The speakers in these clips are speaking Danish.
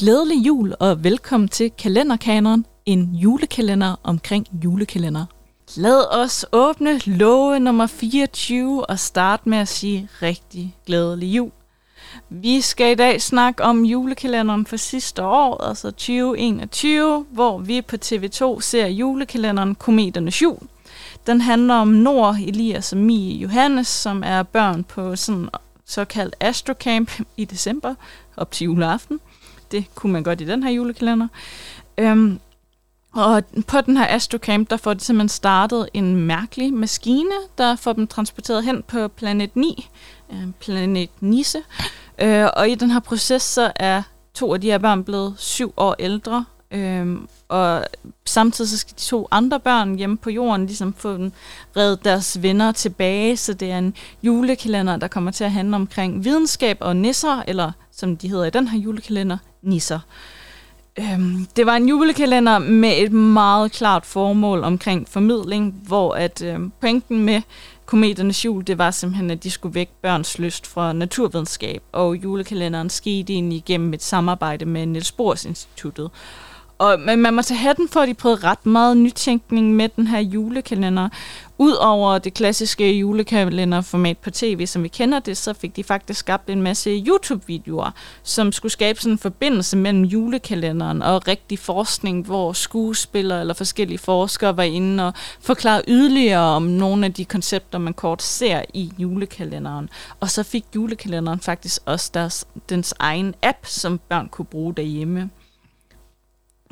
Glædelig jul og velkommen til Kalenderkaneren, en julekalender omkring julekalender. Lad os åbne låge nummer 24 og starte med at sige rigtig glædelig jul. Vi skal i dag snakke om julekalenderen for sidste år, altså 2021, hvor vi på TV2 ser julekalenderen Kometernes Jul. Den handler om Nord, Elias og Mie Johannes, som er børn på sådan såkaldt astrocamp i december op til juleaften. Det kunne man godt i den her julekalender. Øhm, og på den her astrocamp, der får de simpelthen startet en mærkelig maskine, der får dem transporteret hen på planet 9, øh, planet Nisse. Øh, og i den her proces, så er to af de her børn blevet syv år ældre, Øhm, og samtidig så skal de to andre børn hjemme på jorden ligesom få den, reddet deres venner tilbage, så det er en julekalender, der kommer til at handle omkring videnskab og nisser, eller som de hedder i den her julekalender, nisser. Øhm, det var en julekalender med et meget klart formål omkring formidling, hvor at øhm, pointen med Kometernes jul, det var simpelthen, at de skulle vække børns lyst fra naturvidenskab, og julekalenderen skete egentlig igennem et samarbejde med Niels Bohrs Instituttet. Og, men man må tage hatten for, at de prøvede ret meget nytænkning med den her julekalender. Udover det klassiske julekalenderformat på tv, som vi kender det, så fik de faktisk skabt en masse YouTube-videoer, som skulle skabe sådan en forbindelse mellem julekalenderen og rigtig forskning, hvor skuespillere eller forskellige forskere var inde og forklare yderligere om nogle af de koncepter, man kort ser i julekalenderen. Og så fik julekalenderen faktisk også deres, dens egen app, som børn kunne bruge derhjemme.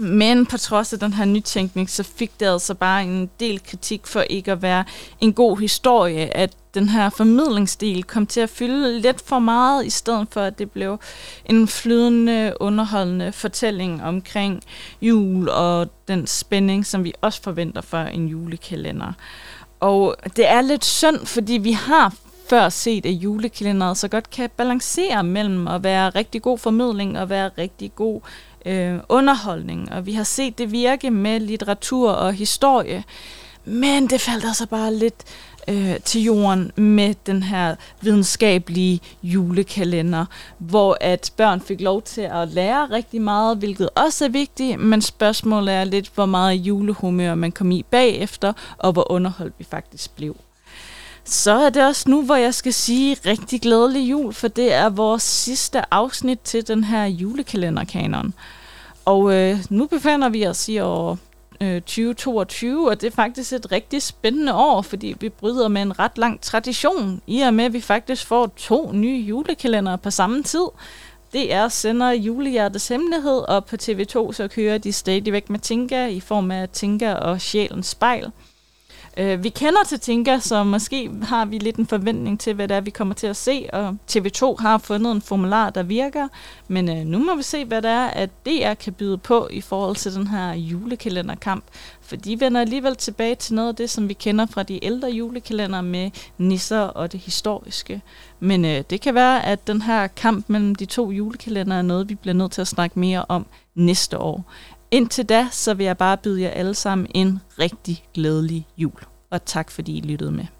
Men på trods af den her nytænkning, så fik det altså bare en del kritik for ikke at være en god historie, at den her formidlingsdel kom til at fylde lidt for meget, i stedet for at det blev en flydende, underholdende fortælling omkring jul og den spænding, som vi også forventer for en julekalender. Og det er lidt synd, fordi vi har før set, at julekalenderet så godt kan balancere mellem at være rigtig god formidling og være rigtig god øh, underholdning, og vi har set det virke med litteratur og historie, men det faldt altså bare lidt øh, til jorden med den her videnskabelige julekalender, hvor at børn fik lov til at lære rigtig meget, hvilket også er vigtigt, men spørgsmålet er lidt, hvor meget julehumør man kom i bagefter, og hvor underholdt vi faktisk blev. Så er det også nu, hvor jeg skal sige rigtig glædelig jul, for det er vores sidste afsnit til den her julekalenderkanon. Og øh, nu befinder vi os i år øh, 2022, og det er faktisk et rigtig spændende år, fordi vi bryder med en ret lang tradition, i og med at vi faktisk får to nye julekalender på samme tid. Det er sender Julehjertets Hemmelighed, og på TV2 så kører de stadigvæk med Tinka i form af Tinka og Sjælens Spejl. Øh, vi kender til Tinka, så måske har vi lidt en forventning til, hvad det er, vi kommer til at se, og TV2 har fundet en formular, der virker, men øh, nu må vi se, hvad det er, at DR kan byde på i forhold til den her julekalenderkamp, for de vender alligevel tilbage til noget af det, som vi kender fra de ældre julekalender med nisser og det historiske. Men øh, det kan være, at den her kamp mellem de to julekalender er noget, vi bliver nødt til at snakke mere om næste år. Indtil da, så vil jeg bare byde jer alle sammen en rigtig glædelig jul. Og tak fordi I lyttede med.